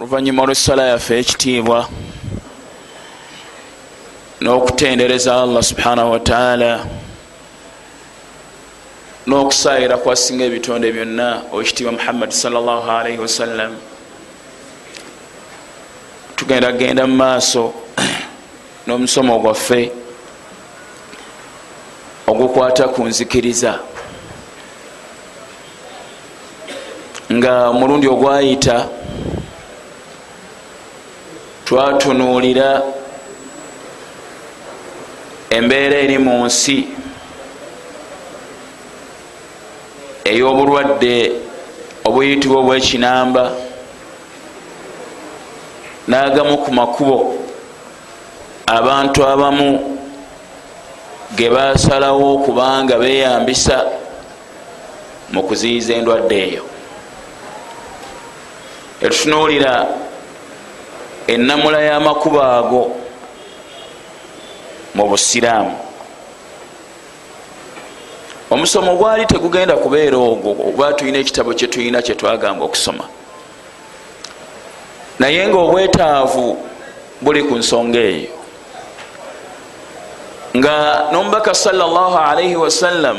oluvanyuma lwesala yaffe ekitiibwa n'okutendereza allah subhanahu wataala n'okusaayira kwasinga ebitonde byonna owekitiibwa muhammadi salllahalaihi wasallam tugenda genda mu maaso n'omusomo gwaffe ogukwata ku nzikiriza nga omulundi ogwayita twatunuulira embeera eri mu nsi ey'obulwadde obuyitibwa obwekinamba n'agamu ku makubo abantu abamu ge basalawo okubanga beeyambisa mu kuziyiza endwadde eyo. Etutunuulira ennamula y'amakubo ago mu busiraamu. Omusomo gwali tegugenda kubeera ogwo oba tulina ekitabo kyetulina kyetwagamba okusoma. Naye nga obwetaavu buli ku nsonga eyo. Nga nomubaka salaalaihi wasallam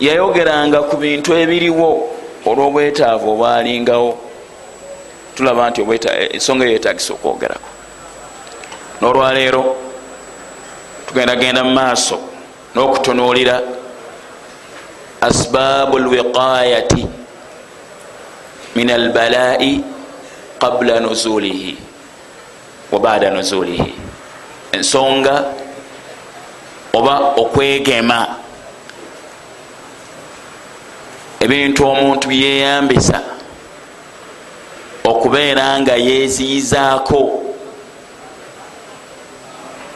yayogeranga ku bintu ebiriwo olw'obwetaavu obwalingawo tulaba nti ensonga eyo yetagisa okwogerako. N'olwaleero tugenda genda mu maaso n'okutunuulira asbaabu lwiqayati min albalai qabula nuzulihi wa baada nuzulihi ensonga oba okwegema ebintu omuntu byeyambisa okubeera nga yeziyizaako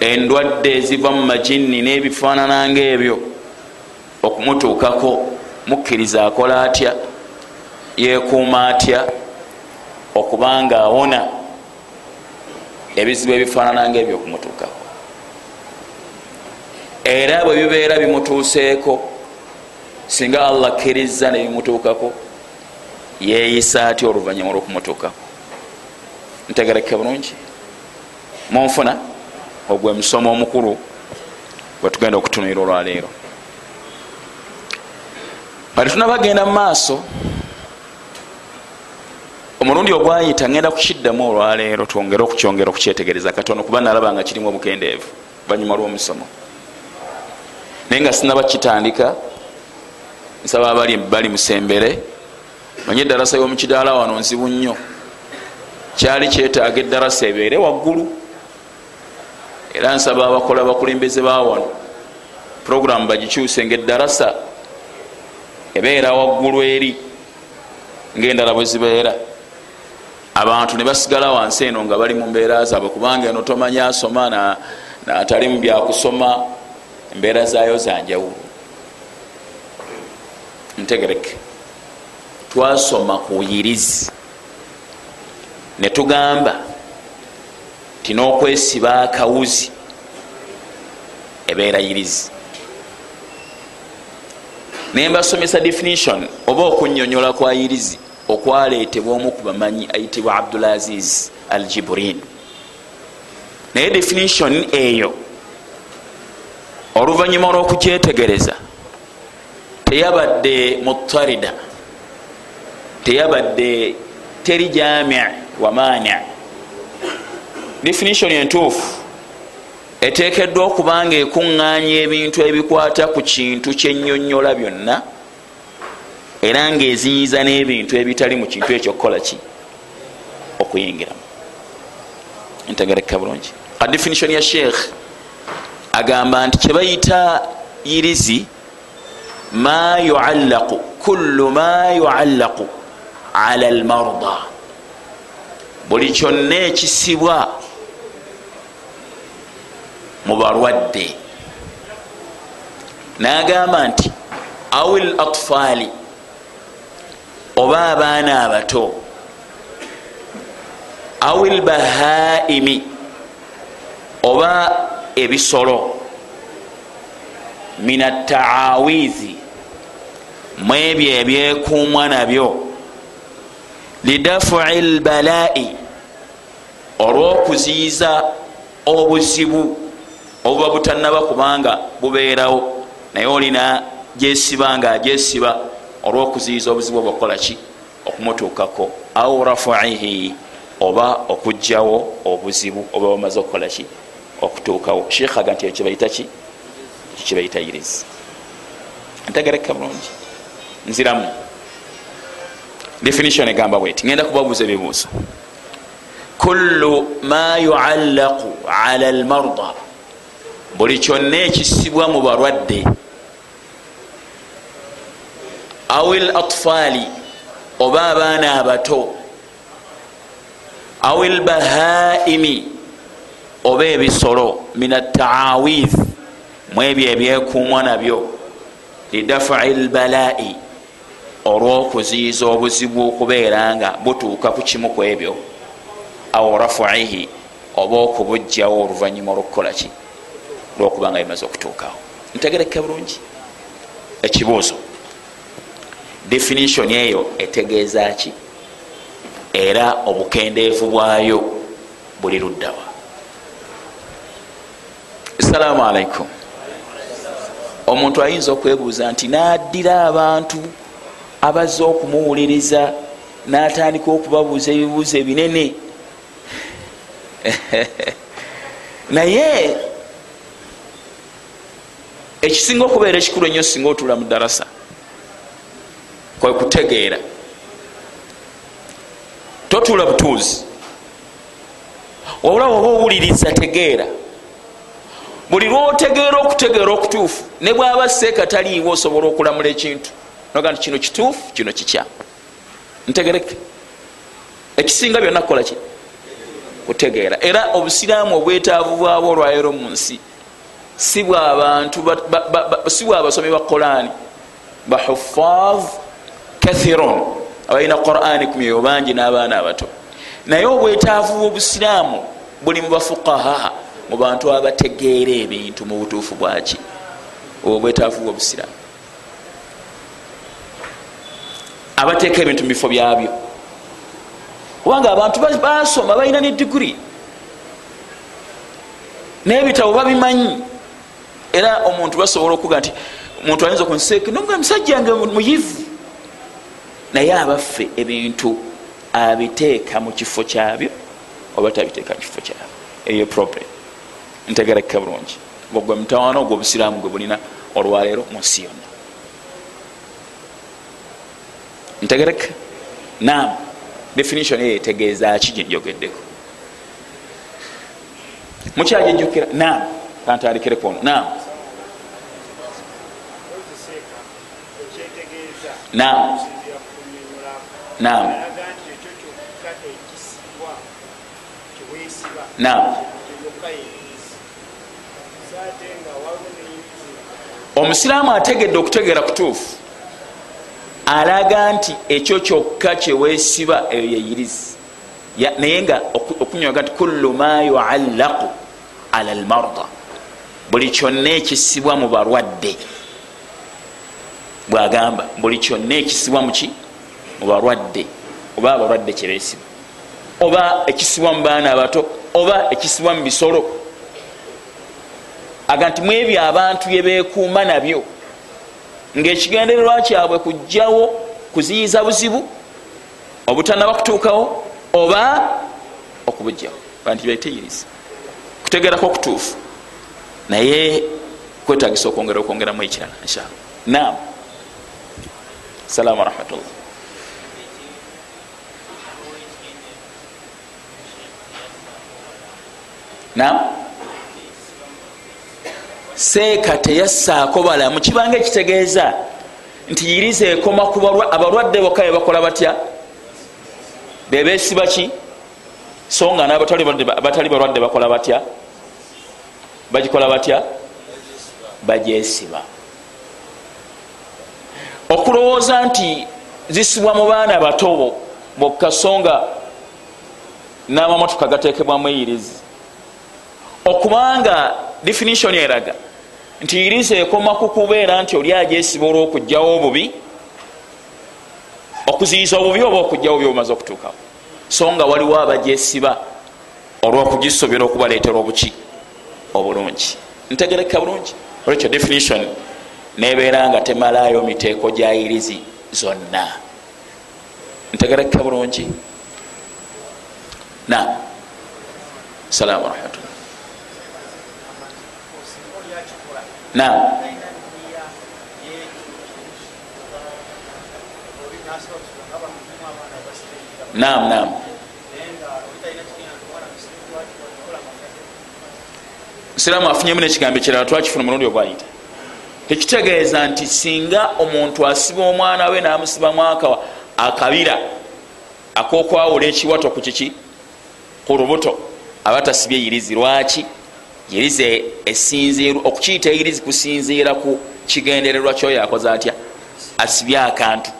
endwadde eziva mu majinni n'ebifaanana ngaebyo okumutuukako mukkiriza akola atya? Yeekuuma atya? Okubanga awona ebizibu ebifaanana ngaebyo okumutuukako. Era bwe bibeera bimutuuseeko singa allah kkiriza ne bimutuukako yeeyisa atya oluvanyuma olwokumutuukako ntegereke bulungi. Munfuna ogwe musomo omukulu gwetugenda okutunulira olwaleero. Bali tunabagenda mu maaso. Omulundi ogwayita ngenda kukiddamu olwaleero twongere okukyongera okukyetegereza katono kuba nalaba nga kirimu obukendeevu vanyuma lw'omusomo. Naye nga sinaba kitandika nsaba abali bali musembere manye eddarasa y'omukidaala wano nzibu nnyo. Kyali kyetaaga eddarasa ebeere waggulu. Era nsaba abakola abakulembeze ba wano puroguramu bagikyuse nga eddarasa ebeera waggulu eri ngaendala bwe zibeera. Abantu ne basigala wansi eno nga bali mu mbeera zaabwe kubanga eno tomanya asoma natali mu byakusoma embeera zaayo zanjawulo ntegereke twasoma kuyirizi ne tugamba ti n'okwesiba akawuzi ebeera yirizi. Nembasomesa definition oba okunyonyola kwa yirizi okwaleetebwa omu ku bamanyi ayitibwa abdulaziz al jibrin naye definition eyo oluvanyuma olw'okukyetegereza teyabadde mutarida teyabadde teri jami wa mani definition entuufu. Etekeddwa okuba nga ekuŋŋaanya ebintu ebikwata ku kintu kyenyonyola byonna era ngaeziyiza n'ebintu ebitali mu kintu ekyo okukola ki? Okuyingiramu ntegereka bulungi. Ka definition ya sheikh agamba nti kyebayita yirizi ma yuallaqu kullu ma yuallaqu ala almarda. Buli kyonna ekisibwa mu balwadde. Nagamba nti awil atfaali oba abaana abato awil bahaimi oba ebisolo min ataawizi mu ebyo ebyekuumwa nabyo lidafui lbalai olwokuziyiza obuzibu obuba butanaba kubanga bubeerawo. Naye olina gyesiba nga agyesiba olwokuziyiza obuzibu obwakukolaki okumutuukako. Au rafuihi oba okugjawo obuzibu oba bamaze okukolaki okutuukawo. Sheikhaga nti ekibaitaki kikibaita irizi ntegereka bulungi. Nziramu definition egamba bweti. Ngenda kubabuuza ebibuuzo. Kullu ma yuallaqu ala lmarda buli kyonna ekisibwa mu balwadde. Au l atfaali oba abaana abato. Au lbahaimi oba ebisolo. Min ataawith mu ebyo ebyekuumwa nabyo lidafui lbalai olwokuziyiza obuzibu okubeera nga butuuka ku kimu ku ebyo. Au rafuihi oba okubujjawo oluvanyuma olwokukolaki lwokuba nga bimaze okutuukawo. Ntegereke bulungi. Ekibuuzo. Definition eyo etegeeza ki? Era obukendeevu bwayo buli luddawa salaamu alaikum. Omuntu ayinza okwebuuza nti naddira abantu abazze okumuwuliriza natandika okubabuuza ebibuuzo ebinene. Naye ekisinga okubeera ekikulu ennyo singa otuula mu darasa kwe kutegeera. Totuula butuuzi. Wabula waba owuliriza tegeera. Buli lwotegeera okutegeera okutuufu ne bwaba seeka taliiwo osobola okulamula ekintu noga nti kino kituufu kino kikya. Ntegereke. Ekisinga byonna kukolaki kutegeera. Era obusiraamu obwetaavu bwabwo olwaleero mu nsi si bwabantu si bwabasomi ba qurani. Bahufaz kathiron abalina qurani ku myoyo bangi n'abaana abato. Naye obwetaavu bwobusiraamu buli mu bafuqaha mu bantu abategeera ebintu mu butuufu bwaki obwo bwetaavu bwobusiraamu abateeka ebintu mu bifo byabyo. Kubanga abantu basoma balina ne diguri. N'ebitabo babimanyi. Era omuntu basobola okuga nti omuntu ayinza okunseeka? Nga musajja nga muyivu naye abaffe ebintu abiteeka mu kifo kyabyo oba tabiteeka mu kifo kyabyo. Eyo problem. Ntegereka bulungi. Gwe mutawaana ogwo obusiraamu gwe bulina olwaleero mu nsi yonna ntegereka nam definition eyo etegeeza ki gyenjogeddeko mukyajejjukira nam kantandikireko ono. Nam nam nam nam omusiraamu ategedde okutegeera kutuufu alaga nti ekyo kyokka kyeweesiba eyo yeyirizi naye nga okunyoga nti kullu ma yuallaqu ala lmarda buli kyonna ekisibwa mu balwadde. Bwagamba buli kyonna ekisibwa muki mu balwadde. Oba abalwadde kyebeesiba oba ekisibwa mu baana abato oba ekisibwa mu bisolo. Aga nti mu ebyo abantu byebekuuma nabyo ngaekigendererwa kyabwe kugjawo kuziyiza buzibu obutanaba kutuukawo oba okubujjawo. Banti beteyiriza kutegerako okutuufu naye kwetagisa okwongera okwongeramu ekirala inshallah. Nam salaamu warahmatullah nam seeka teyassaako balamu. Kibanga ekitegeeza nti yiriza ekoma ku abalwadde bokka bebakola batya? Bebesiba ki? So nga nabatali balwadde bakola batya? Bagikola batya? Bagyesiba. Okulowooza nti zisibwa mu baana bato bokka so nga n'amamotoka gatekebwamu eyirizi okubanga definition eraga nti iriza ekoma ku kubeera nti oli agyesiba olwokugjawo obubi okuziyiza obubi oba okugjawo byobumaze okutuukawo? So nga waliwo abajesiba olwokugisobera okubaleetera obuki obulungi. Ntegereka bulungi. Olwekyo definition nebeera nga temalayo miteeko gyayirizi zonna. Ntegereka bulungi. Na. Salaamu rahmatullah na nam nam siraamu afunyemu nekigambo ekirala twakifuna mulundi ogwayita tekitegeeza nti singa omuntu asiba omwana we namusibamu akabira akokwawula ekiwato ku kiki? Ku lubuto aba tasibye yirizi. Lwaki yirizi esinziir okukiyita eyirizi kusinziira ku kigendererwa kyoyo akoze atya? Asibye akantu.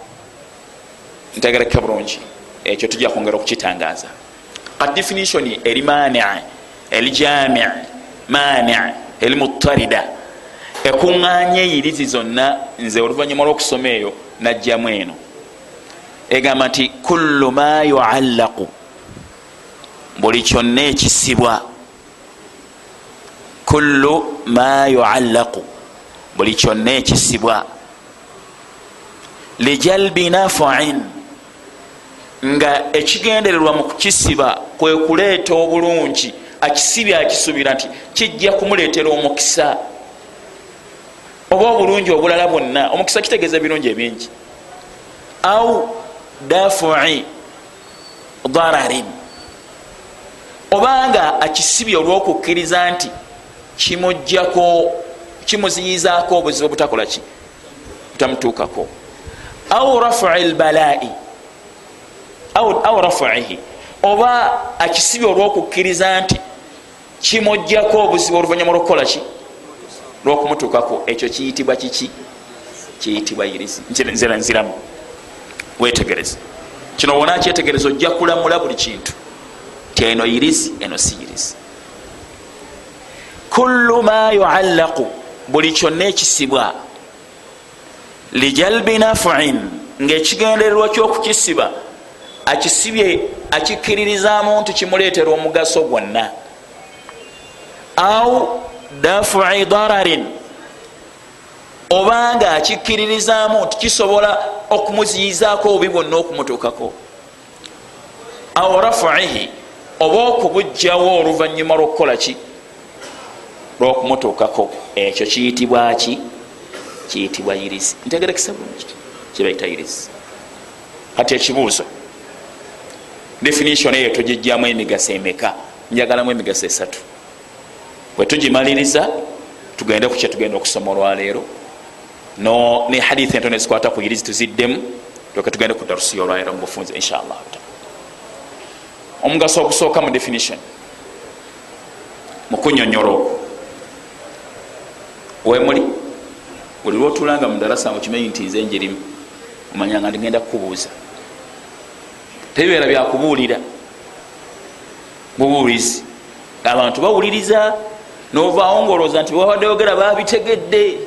Ntegereka bulungi. Ekyo tujja kwongera okukitangaza. Ka definition eri mani eri jami mani eri mutarida ekuŋŋanya eyirizi zonna nze oluvanyuma lwokusoma eyo najjamu eno. Egamba nti kullu ma yuallaqu. Buli kyonna ekisibwa kullu ma yuallaqu. Buli kyonna ekisibwa. Lijalbi nafuin nga ekigendererwa mu kukisiba kwe kuleeta obulungi. Akisibye akisubira nti kijja kumuleetera omukisa. Oba obulungi obulala bwonna omukisa kitegeeza birungi ebingi. Au dafui dararin. Obanga akisibye olwokukkiriza nti kimugjako kimuziyizaako obuzibu butakola ki? Butamutuukako au rafui lbalai au rafuihi oba akisibye olwokukkiriza nti kimugjako obuzibu oluvanyuma lwokukola ki? Lwokumutuukako. Ekyo kiyitibwa kiki? Kiyitibwa irizi nzira nziramu. Wetegereze kino wona kyetegereza ojja kulamula buli kintu. Ti eno irizi eno si irizi kullu ma yuallaqu buli kyonna ekisibwa. Lijalbi nafuin ngaekigendererwa kyokukisiba akisibye akikkiririzaamu nti kimuleetera omugaso gwonna. Au dafui dararin obanga akikkiririzaamu nti kisobola okumuziyizaako obubi bwonna okumutuukako. Au rafuihi oba okubugjawo oluvanyuma lwokukola ki lwokumutuukako ekyo kiyitibwa ki? Kiyitibwa irizi ntegerekesa bulungi kibaita irizi kati ekibuuzo. Definition eyo tugijjamu emigaso emeka? Njagalamu emigaso esatu. Bwetugimaliriza tugende ku kyetugenda okusoma olwaleero. No ne hadithi entono ezikwata ku irizi tuziddemu toke tugende ku darusi olwaleero mubufunze inshallah. Omugaso ogusooka mu definition. Mukunyonyola okwo wemuli buli lwotulanga mudarasa okimanyi nti nze njirimu omanyanga ndigenda kukubuuza. Tebibeera byakubuulira bubuulizi abantu bawuliriza novaawo ngaolowooza nti babadde ogera babitegedde.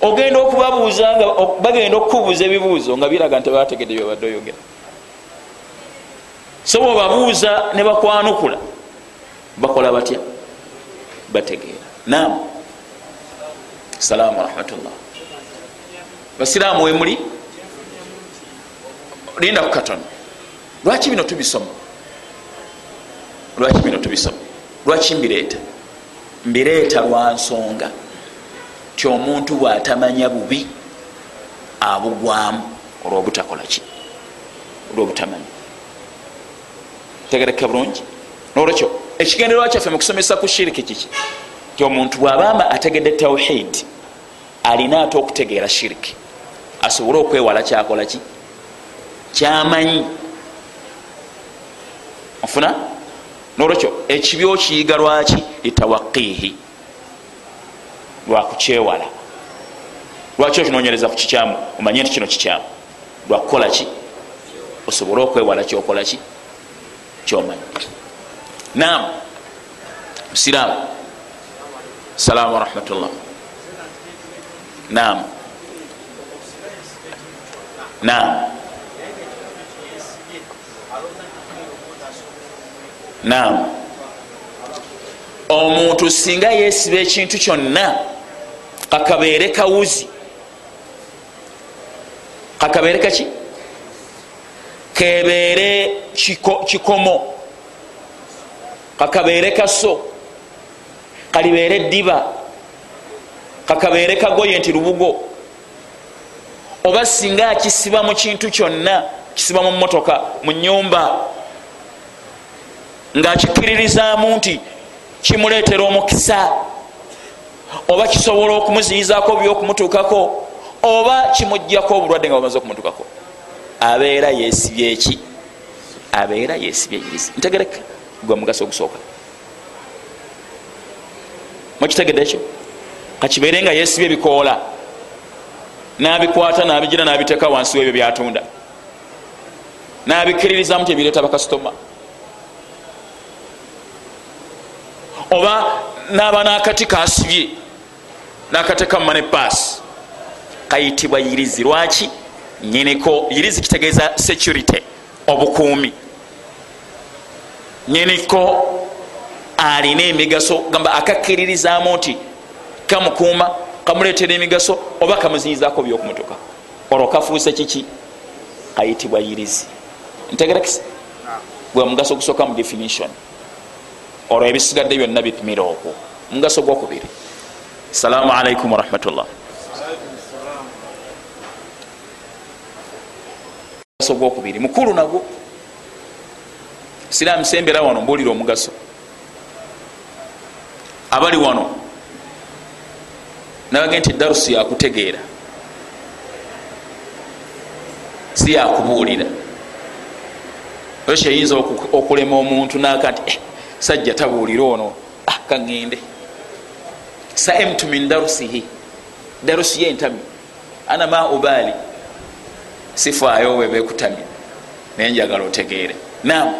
Ogenda okubabuuza nga bagenda okukubuuza ebibuuzo nga biraga nti bategedde byobadde oyogera. So bwebabuuza ne bakwanukula bakola batya? Bategeera. Nam salaamu warahmatullah basiraamu wemuli linda ku katono lwaki bino tubisoma? Lwaki bino tubisoma? Lwaki mbireeta? Mbireeta lwa nsonga. Ti omuntu bwatamanya bubi abugwamu olwobutakola ki? Olwobutamanya tegereka bulungi? Nolwekyo ekigendererwa kyaffe mukusomesa ku shiriki kiki ti omuntu bwabamba ategedde tauhid alina ate okutegeera shiriki asobole okwewala kyakola ki? Kyamanyi. Ofuna? Nolwekyo ekibi okiyiga lwaki? Litawaqihi lwakukyewala. Lwaki okinonyereza ku kikyamu? Omanye nti kino kikyamu. Lwakukola ki? Osobole okwewala kyokola ki? Kyomanyi. Nam musiraamu salaamu warahmatullah naam. Naam. Naam. Omuntu singa yeesiba ekintu kyonna kakabeere kawuzi. Kakabeere kaki? Kebeere kikomo. Kakabeere kaso kalibeere ddiba. Kakabeere kagoye nti lubugo. Oba singa akisiba mu kintu kyonna kisiba mu motoka mu nyumba ngaakikiririzaamu nti kimuleetera omukisa oba kisobola okumuziyizaako byokumutuukako oba kimugjako obulwadde nga bamaze okumutuukako. Abeera yesibye eki abeera yesibye irizi ntegereka gwe mugaso ogusooka mukitegedde ekyo kakibeere nga yesibye ebikoola nabikwata nabigira nabiteeka wansi webyo byatunda. Nabikiririzamu tebireeta bakasitoma. Oba naba nakati kasibye nakateka mumane paasi kayitibwa yirizi. Lwaki? Nyiniko yirizi kitegeeza security obukuumi. Nyiniko alina emigaso gamba akakkiririzaamu nti kamukuuma kamuleetera emigaso oba kamuzinyizaako byokumutuka olwo kafuuse kiki? Kayitibwa yirizi. Ntegerekisa gwe mugaso gusooka mu definition. Olwo ebisigadde byonna bipimira okwo. Mugaso gwokubiri. Salaamu alaikum warahmatullah mugaso gwokubiri. Mukulu nagwo. Siraamu sembera wano mbuulira omugaso abali wano. Nabage nti darusi yakutegeera. Si yakubuulira. Ekyo eyinza okulema omuntu naka nti eh, sajja tabuulira ono. Ah, kaŋŋende. Saimtu min darusihi. Darusi ye ntami. Ana ma ubaali sifaayo we bekutamye naye njagala otegeere. Nam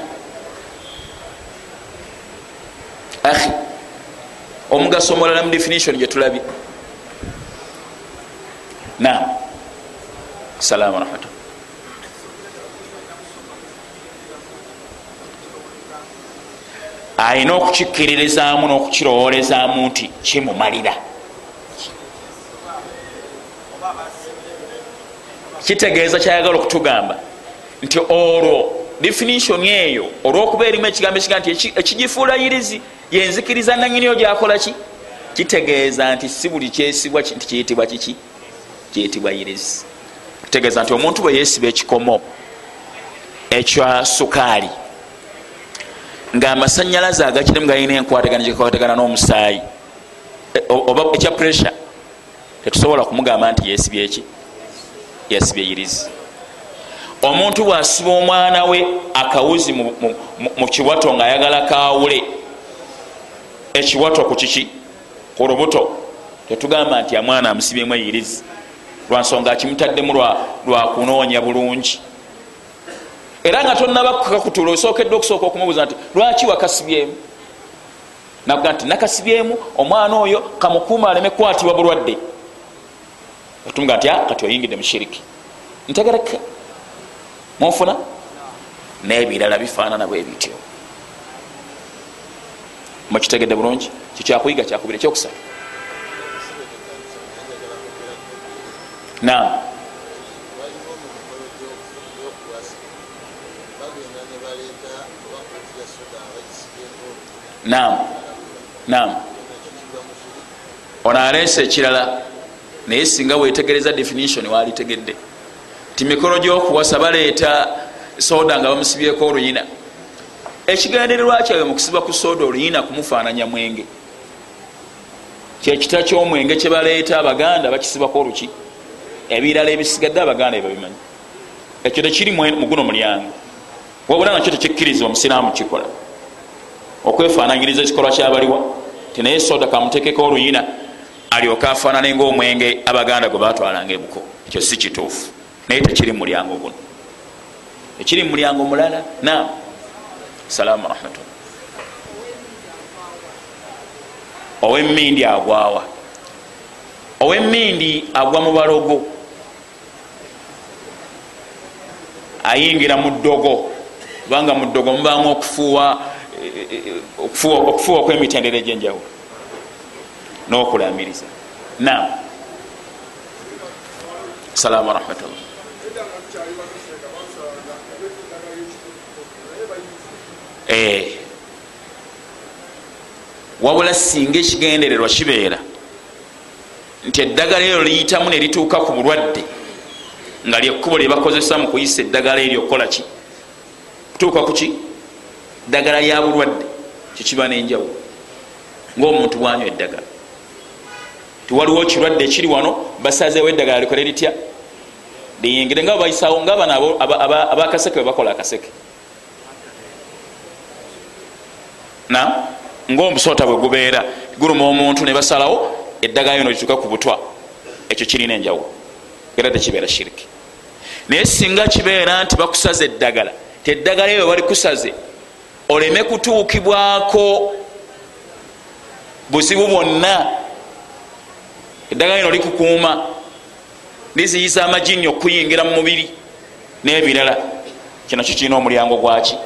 ahi omugaso omulala mu definition gyetulabye nam salaamu rahmatullah ayina okukikiririzaamu n'okukirowolezaamu nti kimumalira. Kitegeeza kyayagala okutugamba nti olwo definition eyo olwokuba erimu ekigambo ekiga nti ekigifuula yirizi yenzikiriza nanyiniyo gyakola ki? Kitegeeza nti si buli kyesibwa nti kiyitibwa kiki? Kiyitibwa yirizi kitegeeza nti omuntu bwe yesiba ekikomo ekya sukaali ngaamasanyalaze agakirimu galina enkwatagana gyekakwatagana n'omusaayi e, oba ekya pressure tetusobola kumugamba nti yesibye eki yesibye yirizi omuntu bwasiba omwana we akawuzi mu kiwato ngaayagala kawule ekiwato ku kiki? Ku lubuto. Tetugamba nti amwana amusibyemu eyirizi lwansonga akimutaddemu lwakunoonya bulungi. Era nga tonabakakutula osookedde okusooka okumubuuza nti lwaki wakasibyemu? Naga nti nakasibyemu omwana oyo kamukuuma aleme kukwatibwa bulwadde. Otunga nti ah, kati oyingidde mushiriki ntegereke. Munfuna nebirala bifaanana bwe bityo mukitegedde bulungi? Kikyakuyiga kyakubiri ekyokusatu nam nam nam ono aleese ekirala naye singa wetegereza definition walitegedde ti mikolo gyokuwasa baleeta soda nga bamusibyeko oluyina ekigendererwa kyabwe mukusiba ku soda oluyina kumufaananya mwenge. Kyekita kyomwenge kyebaleeta abaganda bakisibako oluki. Ebirala ebisigadde abaganda ebabimanyi ekyo tekiri muguno mulyango. Wabula nakyo tekikkirizibwa musiraamu kikola. Okwefaananyiriza ekikolwa kyabaliwa tinaye soda kamutekeko oluyina alyoke afaanane ngaomwenge abaganda gwe batwalanga ebuko. Ekyo si kituufu. Naye tekiri mulyango guno. Ekiri mulyango mulala na salaamu rahmatullah owemindi agwawa. Owemindi agwa mu balogo. Ayingira mu ddogo. Kubanga mu ddogo mubaamu okufuuwa okufuwa okwemitendera egyenjawulo. N'okulamiriza nam salaamu warahmatullah wabula singa ekigendererwa kibeera nti eddagala eryo liyitamu nerituuka ku bulwadde nga lyekkubo lyebakozesa mu kuyisa eddagala eryo okukolaki kutuuka kuki ddagala lya bulwadde kyekiba nenjawulo ngaomuntu bwanywa eddagala. Tiwaliwo kirwadde ekiri wano basazeewo eddagala likole litya? Liyingire nga bayisawo nga bano abakaseke webakola akaseke na? Ngaomusota bwe gubeera guluma omuntu ne basalawo eddagala yono lituuka ku butwa. Ekyo kirina enjawulo. Era tekibeera shiriki. Naye singa kibeera nti bakusaza eddagala teddagala eyo balikusaze oleme kutuukibwako buzibu bwonna. Eddagala lino likukuuma liziyiza amajini okuyingira mu mubiri n'ebirala. Kino kikirina omulyango gwaki?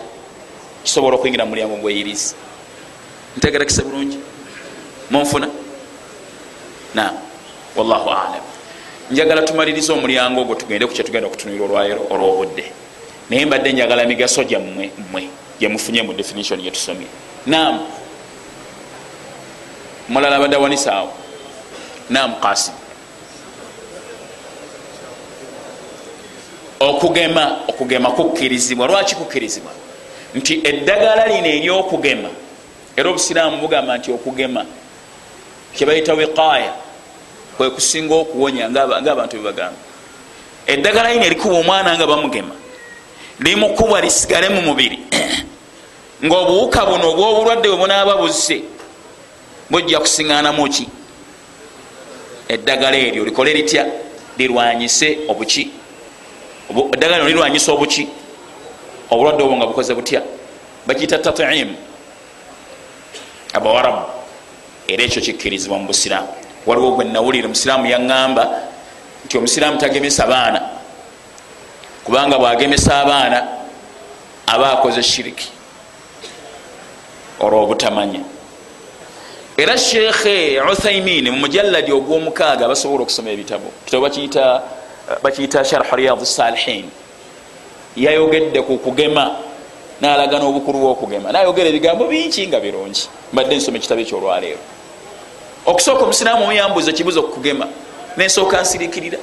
Kisobola okuyingira mu mulyango gweyirizi ntegerekese bulungi munfuna na. Wallahu alam. Njagala tumalirize omulyango ogwo tugende ku kyetugenda okutunulira olwayiro olwobudde naye mbadde njagala migaso gyammwe mmwe gyemufunye mu definition yetusomye nam mulala badde awanisaawo nam kasim okugema okugema kukkirizibwa. Lwaki kukkirizibwa? Nti eddagala lino eryokugema era obusiraamu bugamba nti okugema kyebayita wiqaya kwekusinga okuwonya ngaabantu bebagamba eddagala lino erikuba omwana nga bamugema limukubwa lisigale mu mubiri ngaobuwuka buno obwobulwadde bwe bunaaba buzze bujja kusiŋanamuki eddagala eryo likole litya? Lirwanyise obuki. Eddagala lino lirwanyisa obuki? Obulwadde obwo nga bukoze butya? Bakiyita tatim abawarabu era ekyo kikkirizibwa mu busiraamu. Waliwo gwe nawulire omusiraamu yaŋŋamba nti omusiraamu tagemesa baana. Kubanga bwagemesa abaana aba akoze shiriki. Olwo obutamanya. Era shekhe uthaimin mumujalladi ogwomukaaga basobola okusoma ebitabo. Kitabo bakiyita sharh riyad salihin. Yayogedde ku kugema nalaga n'obukulu bwokugema. Nayogera ebigambo bingi nga birungi. Mbadde nsoma ekitabo ekyolwaleero. Okusooka omusiraamu omuyambuza kibuza okugema nensooka nsirikirira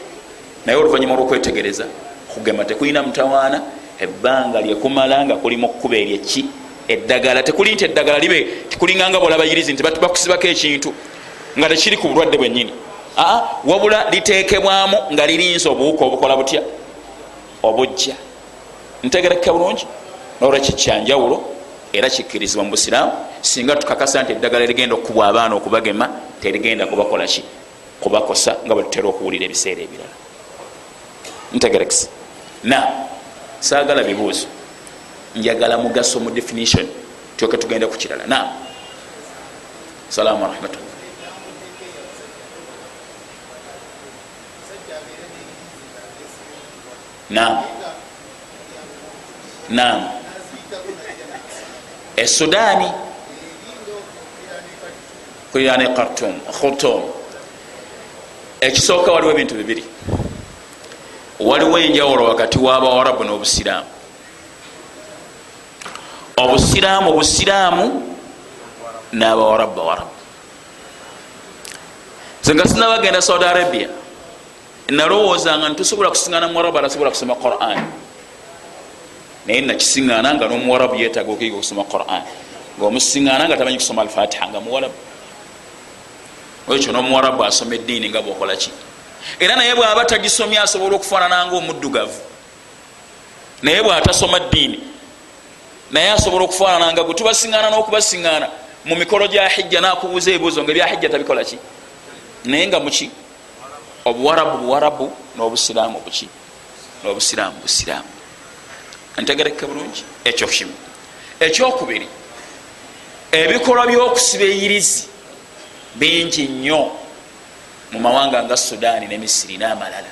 naye oluvanyuma olwokwetegereza okugema tekulina mutawaana. Ebbanga lyekumala nga kulimu okukuba eryeki eddagala tekuli nti eddagala libe tikulinganga bolabayirizi nti bakusibako ekintu nga tekiri ku bulwadde bwennyini. Aa wabula liteekebwamu nga lirinza obuwuka obukola butya? Obujja. Ntegerekeka bulungi nolwekyo kyanjawulo era kikkirizibwa mu busiraamu singa tukakasa nti eddagala ligenda okukubwa abaana okubagema terigenda kubakolaki kubakosa nga bwe tutera okuwulira ebiseera ebirala. Ntegerekesa na saagala bibuuzo. Njagala mugaso mu definition tyoke tugende ku kirala. Na salaamu warahmatullah nam nam esudaani kulirane kartum khutum ekisooka waliwo ebintu bibiri. Waliwo enjawulo wakati wabawarabu n'obusiraamu. Obusiraamu obusiraamu n'abawarabu bawarabu zenga sinabagenda saudi arabia. Nalowoozanga ntusobola kusiŋana muwarabu atasobola kusoma quran naye nakisiŋana nga nomuwarabu yetaga okuyiga okusoma quran. Ngaomusiŋana nga tamanyi kusoma alfatiha nga muwarabu. Ekyo nomuwarabu asoma eddiini nga bwokolaki era naye bwaba tagisomye asobola okufaanananga omuddugavu naye bwatasoma ddiini naye asobola okufaanananga gwe tubasiŋana n'okubasiŋana mu mikolo gya hijja nakubuuza ebibuuzo nga ebya hijja tabikolaki naye nga muki obuwarabu buwarabu n'obusiraamu buki n'obusiraamu busiraamu ntegereke bulungi. Ekyo kimu. Ekyokubiri ebikolwa by'okusiba eyirizi bingi nnyo mu mawanga nga sudaani ne misiri n'amalala.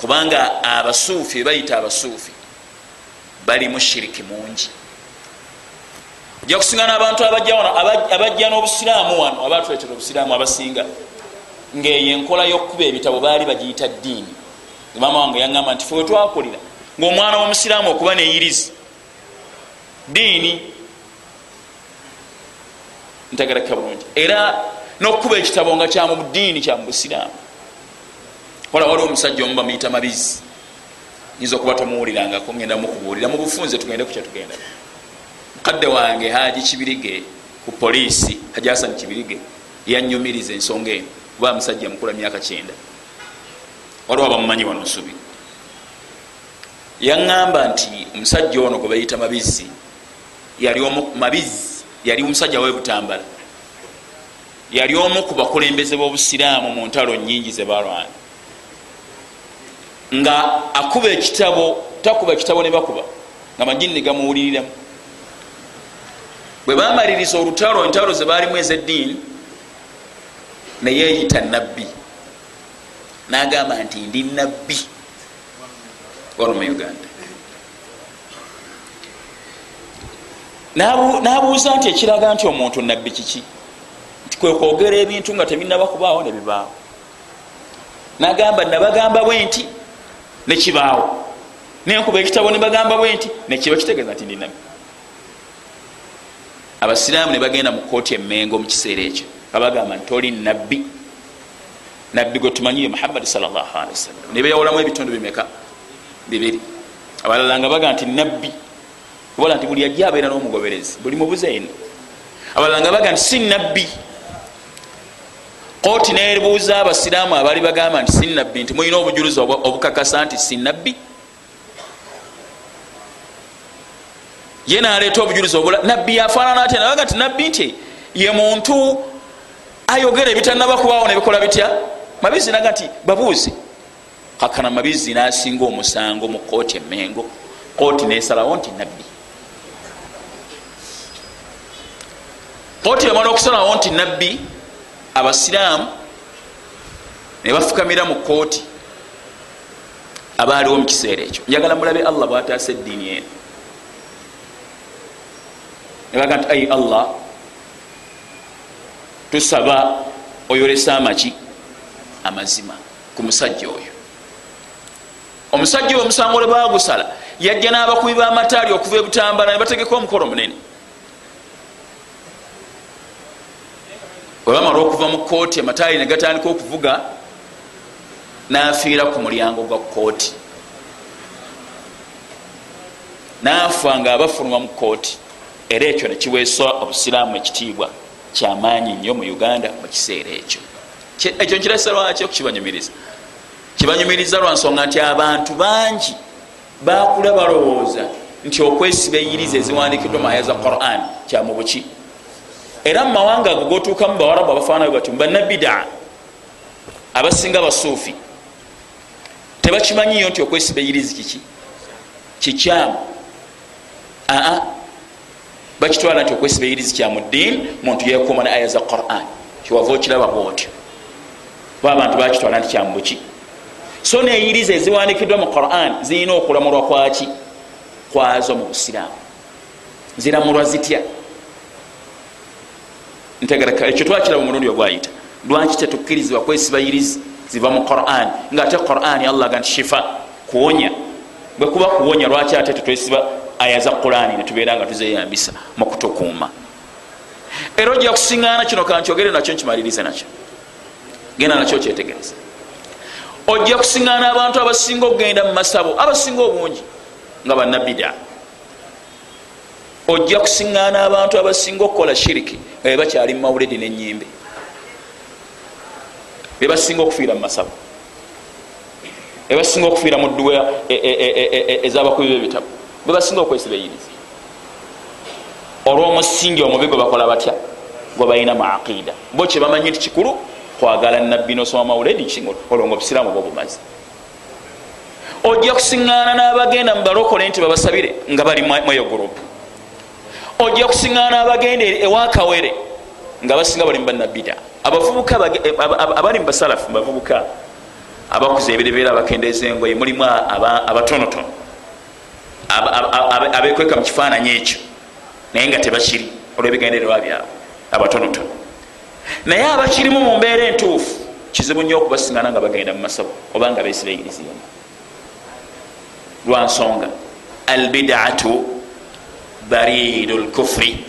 Kubanga abasuufi bayita abasuufi balimu shiriki mungi. Ojja kusinga nabantu abajja n'obusiraamu wano abatuletera obusiraamu abasinga ngaeyo enkola y'okukuba ebitabo baali bagiyita ddiini mama wange yaŋamba nti fe wetwakulira ngaomwana w'omusiraamu okuba neyirizi diini ntegereka bulungi. Era n'okukuba ekitabo nga kyamu budiini kyamu busiraamu. Kola waliwo omusajja omu bamuyita mabizi yinza okuba tomuwulirangako ngenda mukubuulira mu bufunze tugende ku kyetugenda mukadde wange haji kibirige ku poliisi haji hasani kibirige yanyumiriza ensonga eno kuba musajja mukula myaka kyenda waliwo abamumanyi wano nsubi. Yaŋŋamba nti omusajja ono gwe bayita mabizi yali mabizi yali omusajja webutambala yali omu ku bakulembeze b'obusiraamu mu ntalo nyingi zebalwana nga akuba ekitabo takuba ekitabo ne bakuba nga majini gamuwuliriramu. Bwe bamaliriza olutalo entalo zebaalimu ezeddiini neyeyita nabbi nagamba nti ndi nabbi wano mu uganda nabuuza nti ekiraga nti omuntu nabbi kiki? Nti kwekwogera ebintu nga tebinaba kubaawo nebibaawo nagamba nabagamba bwe nti nekibaawo nenkuba ekitabo nebagamba bwe nti nekiba kitegeeza nti ndi nabbi abasiraamu nebagenda mu kooti emengo mu kiseera ekyo. Abagamba nti oli nabbi nabbi gwe tumanyiye muhammadi sawasalam nebeyawulamu ebitundu bimeka? Bibiri. Abalala nga baga nti nabbi obola nti buli ajja abeera n'omugoberezi buli mubuze ino abalala nga baga nti si nabbi. Kooti nebuuza abasiraamu abaali bagamba nti si nabbi nti mulina obujulizi obukakasa nti si nabbi? Ye naleeta obujulizi obula nabbi yafaanana atya nabaga nti nabbi nti ye muntu ayogera ebitanaba kubaawo nebikola bitya mabizi naga nti babuuze kakana mabizi nasinga omusango mu kooti emengo kooti nesalawo nti nabbi. Kooti yamala okusalawo nti nabbi abasiraamu nebafukamira mu kooti abaaliwo mu kiseera ekyo. Njagala mulabe allah bwataasa eddiini eno. Nebaga nti ai allah tusaba oyolesa amaki amazima ku musajja oyo. Omusajja oyo omusango lwe bagusala yajja n'abakubi b'amataali okuva ebutambala ne bategeka omukolo munene webamala okuva mu kooti amataali ne gatandika okuvuga n'afiira ku mulyango gwa kooti naafa nga abafuluma mu kooti era ekyo nekiweesa obusiraamu ekitiibwa kyamaanyi nnyo mu uganda mu kiseera ekyo ekyo nkirasa lwaki okukibanyumiriza kibanyumiriza lwansonga nti abantu bangi bakula balowooza nti okwesiba eyiriza eziwandikiddwa mu aya za quran kyamubuki era mu mawanga ago gotuukamu bawarabu abafaanayo bati mubanabida abasinga basuufi tebakimanyiyo nti okwesiba eyirizi kiki? Kikyamu. Aa bakitwala nti okwesiba eyirizi kyamu ddiini muntu yekuuma ne aya za quran. Kiwava okiraba bwotyo kuba abantu bakitwala nti kyamubuki so neyiriza eziwandikiddwa mu quran zirina okulamulwa kwaki kwazo mu busiraamu. Ziramulwa zitya? Ntegereka ekyo twakiraba omulundi ogwayita lwaki tetukkirizibwa kwesiba yirizi ziva mu quran? Ngaate quran allah ga nti shifa kuwonya. Bwekuba kuwonya lwaki ate tetwesiba aya za qurani netubeera nga tuzeyambisa mu kutukuuma? Era ojja kusiŋgaana kino kankyogere nakyo nkimalirize nakyo genda nakyo kyetegereza. Ojja kusiŋgaana abantu abasinga okugenda mu masabo abasinga obungi nga banabida ojja kusiŋgaana abantu abasinga okukola shiriki nga bebakyali mu mawuledi nenyimbe bebasinga okufiira mu masabo. Bebasinga okufiira mu dduwa ezabakubi bebitabo. Bebasinga okwesiba eyiriza olw'omusingi omubi gwe bakola batya? Gwe balina mu aqida bo kyebamanyi nti kikulu kwagala nabbi nosoma mawuledi olwo nga obusiraamu bwo bumazi ojja kusiŋgaana n'abagenda mubalokole nti babasabire nga bali mweyo gurupu ojja kusiŋgaana abagenda ewakawere nga basinga bali mubanabida abavubuka abali mubasalafu mubavubuka abakuza ebirebeera abakendeeza engoye mulimu abatonotono. Abekweka mu kifaananyi ekyo naye nga tebakiri olwebigendererwa byabwe abatonotono naye abakirimu mu mbeera entuufu kizibu nnyo okubasingana nga bagenda mu masabo obanga besibairiziyemu lwansonga albidaatu baridu lkufuri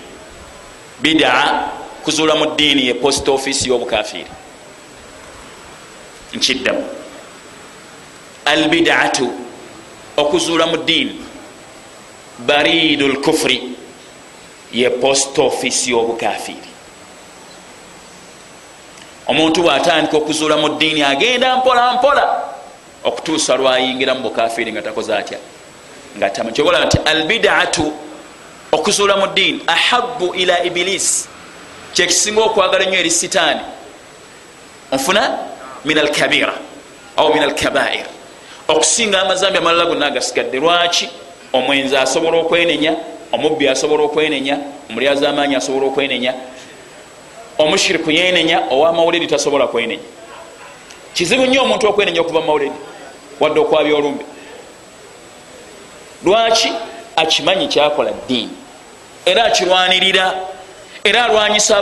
bidaa kuzuula mu ddiini ye post office y'obukafiiri. Nkiddamu. Albidaatu okuzuula mu ddiini baridu lkufuri ye post office y'obukafiiri omuntu bwatandika okuzuula mu ddiini agenda mpola mpola. Okutuusa lwayingira mu bukafiiri nga takoze atya? Nga tamakyobola nti albidaatu okuzuula mu ddiini ahabu ila ibilisi kyekisinga okwagala ennyo eri sitaani. Nfuna min alkabira au min alkabair okusinga amazambi amalala gonna agasigadde lwaki? Omwenzi asobola okwenenya omubbi asobola okwenenya omulyazi amaanyi asobola okwenenya omushiriku yenenya owamawulidi tasobola kwenenya. Kizibu nnyo omuntu okwenenya okuva mumawulidi wadde okwabya olumbi lwaki akimanyi kyakola ddiini? Era akirwanirira era alwanyisa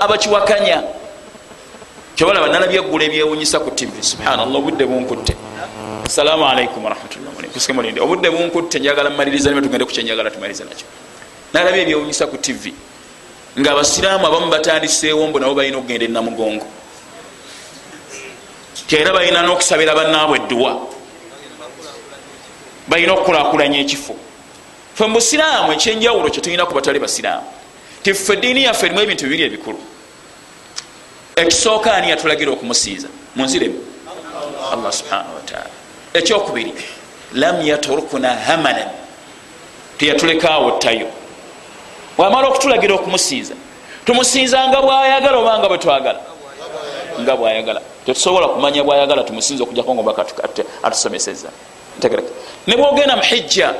abakiwakanya. Kyobalaba nalabya eggula ebyewunyisa ku tv subhanallah obudde bunkutte. Assalamu alaikum warahmatullahi obudde bunkutte njagala mmaliriza nime tugende kukyenjagala tumalirize nakyo. Nalabya ebyewunyisa ku tv nga abasiraamu abamu batandiseewo mbu nabo balina okugenda enamugongo tera balina n'okusabira bannaabwe edduwa balina okukulakulanya ekifo. Fe mubusiraamu ekyenjawulo kyetulina ku batali basiraamu tiffe eddiini yaffe erimu ebintu bibiri ebikulu. Ekisooka ani yatulagira okumusiiza? Munziremu allah subhanahu wataala ekyokubiri lam yaturukuna hamanan teyatulekaawo ttayo bwamala okutulagira okumusiiza. Tumusiizanga bwayagala obanga bwetwagala nga bwayagala. Tetusobola kumanya bwayagala tumusinza okujjako ngabatusomeseza ne bwogenda muhijja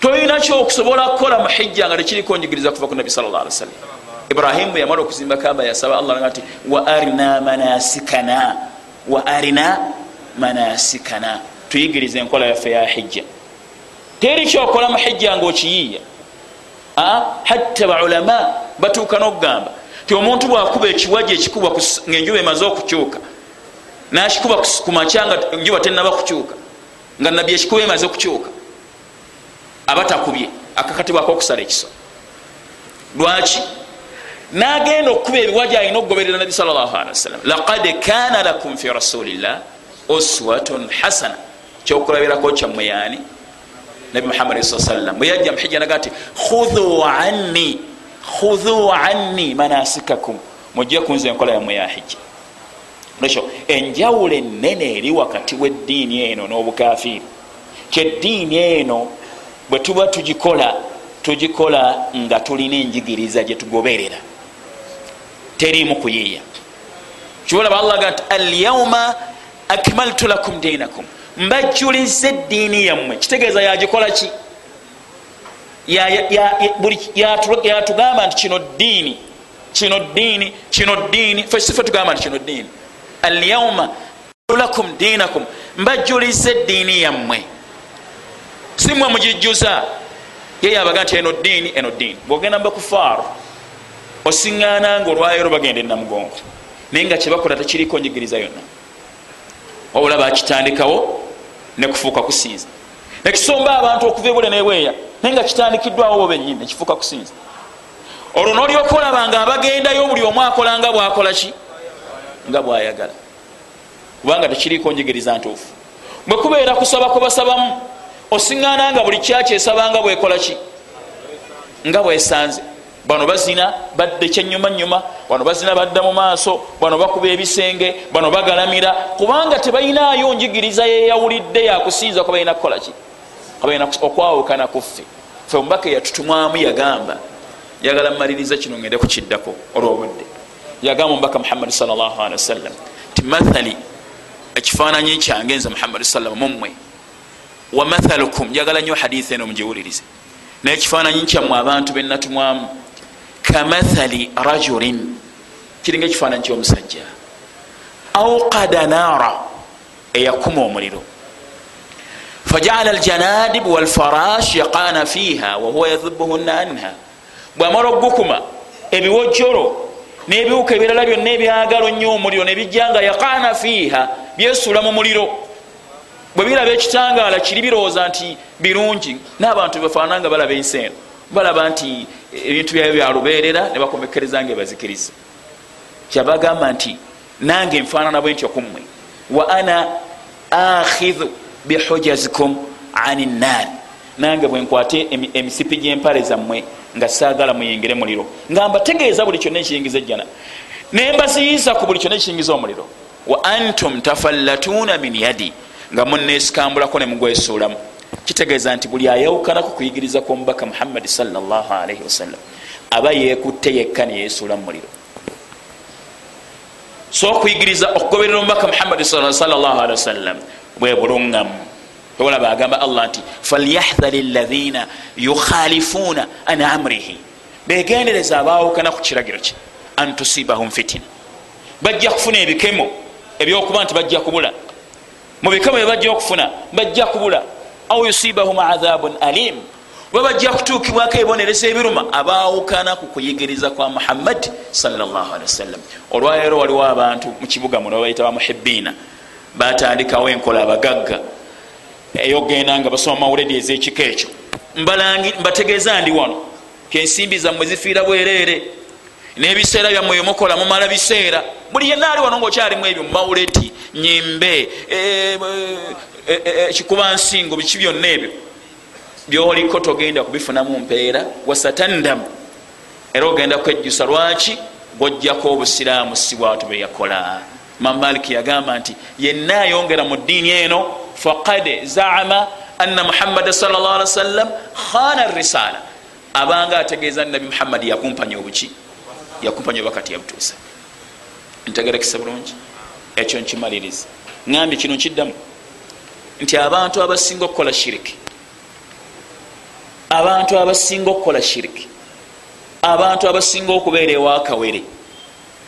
tolina kyokusobola kukola muhijja nga tekiriko njigiriza kuva ku nabi sal llah ali wasallam. Ibrahimu bwe yamala okuzimba kaba yasaba allah nga ti wa arina manasikana wa arina manasikana. Tuyigiriza enkola yaffe ya hijja. Teri kyokola muhijja nga okiyiiya hatta baulama batuuka nokugamba ti omuntu bwakuba ekiwaji ekikuba ngaenjuba emaze okukyuka nakikuba kumakya nga enjuba tenaba kukyuka nga nabbi ekikuba emaze okukyuka aba takubye akakatibwako okusala ekiso. Lwaki? Nagenda okukuba ebiwaji alina okugoberera nabi sal llah alihi wasallam laqad kana lakum fi rasulillah uswatun hasana. Kyokulabirako kyammwe yani nabi muhammad sa sallam bweyajja muhijja naga ti khudhu anni khudhu anni manasikakum. Mujje kunza enkola yammwe ya hijja ekyo enjawulo enene eri wakati weddiini eno n'obukafiiri kyeddiini eno bwe tuba tugikola tugikola nga tulina enjigiriza gyetugoberera terimu kuyiiya. Kibolaba allah ga nti alyauma akmaltu lakum dinakum mbajjuliza eddiini yammwe. Kitegeeza yagikola ki? Yatugamba nti kino ddiini kino ddiini kino ddiini. Fesife tugamba nti kino ddiini. Alyauma lakum dinakum mbajjuliza eddiini yammwe. Simwe mugijjuza ye yabaga nti eno ddiini eno ddiini. Bwogenda mbakufaaru osiŋŋaana nga olwayiro bagenda enamugongo naye nga kyebakola tekiriko njigiriza yonna. Wabula bakitandikawo nekufuuka kusinza. Nekisomba abantu okuva ebule nebweya naye nga kitandikiddwawo bo benyini nekifuuka kusinza. Olwo nolyoka olaba nga abagendayo buli omu akola nga bwakola ki? Nga bwayagala. Kubanga tekiriko njigiriza ntuufu. Bwe kubeera kusaba kubasabamu osiŋŋaana nga buli kyakyesabanga bwekola ki? Nga bwesanze bano bazina badde kyenyuma nyuma bano bazina badda mu maaso bano bakuba ebisenge bano bagalamira. Kubanga tebalinayo njigiriza yeyawulidde yakusinza ko balina kukola ki? Balina okwawukana kuffe fe omubaka eyatutumwamu yagamba yagala mmaliriza kino ngende kukiddako olwobudde. Yagamba omubaka muhammadi salllahalihi wasallam ti mathali ekifaananyi kyange nze muhammadi sallam mumwe wa mathalukum njagala nnyo hadisi eno mugiwulirize. Naye ekifaananyi kyammwe abantu benatumwamu kamathali rajulin kiringa ekifaananyi kyomusajja. auqada naara eyakuma omuliro. fajala aljanadib walfarash yaqana fiha wahuwa yadhibuhunna anha bwamala okugukuma ebiwojjolo n'ebiwuka ebirala byonna ebyagalo nnyo omuliro nebijjanga yaqana fiiha byesuula mu muliro. Bwe biraba ekitangaala kiri birowooza nti birungi. N'abantu bebafaanana nga balaba ensi eno balaba nti ebintu byabyo byalubeerera ne bakomekereza nga ebazikiriza. Kyabagamba nti nange nfaanana bwe ntyo kummwe wa ana akhidhu bihujazikum ani nnaari nange bwenkwate emisipi gyempale zammwe nga saagala muyingire muliro. Nga mbategeeza buli kyonna ekiyingiza ejjana. Nembaziyiza ku buli kyonna ekiyingiza omuliro. Wa antum tafallatuuna min yadi. Nga munesikambulako nemugwesuulamu kitegeeza nti buli ayawukanaku kuyigiriza kwomubaka muhammadi salllahalaihi wasallam aba yekutte yekka neyesuula mu muliro. So okuyigiriza okugoberera omubaka muhammadi salllahalihi wasallam bwe buluŋŋamu olaba agamba allah nti falyahdhari llaina yukhalifuuna an amrihi. Begendereza abawukana ku kiragiro kye. An tusibahum fitina. Bajja kufuna ebikemo ebyokuba nti bajja kubula. Mu bikemo byebajja okufuna bajja kubula au yusibahum adhabun alim. Oba bajja kutuukibwako ebibonereza ebiruma abawukana ku kuyigiriza kwa muhammadi wasallam. Olwaleero waliwo abantu mu kibuga muno babayita bamuhibiina batandikawo enkola abagagga eyogenda nga basoma mawuledi ezekika ekyo. Mbategeeza ndi wano kensimbi zammwe zifiira bwereere. N'ebiseera byammwe byemukola mumala biseera. Buli yenna ali wano ngaokyalimu ebyo mumawuledi nyimbe ekikuba nsingo biki byonna ebyo byoliko togenda kubifunamu mpeera. Wasatandamu era ogenda kwejjusa lwaki? Gwojjako obusiraamu si bwatu beyakola mamaliki yagamba nti yenna ayongera mu ddiini eno faqad zaama anna muhammada salllah ali wasallam khana risala abanga ategeeza nabi muhammadi yakumpanya obuki yakumpanya obakati yabutuusa ntegerekesa bulungi? Ekyo nkimaliriza. Ngambye kino nkiddamu nti abantu abasinga okukola shiriki abantu abasinga okukola shiriki abantu abasinga okubeera ewakawere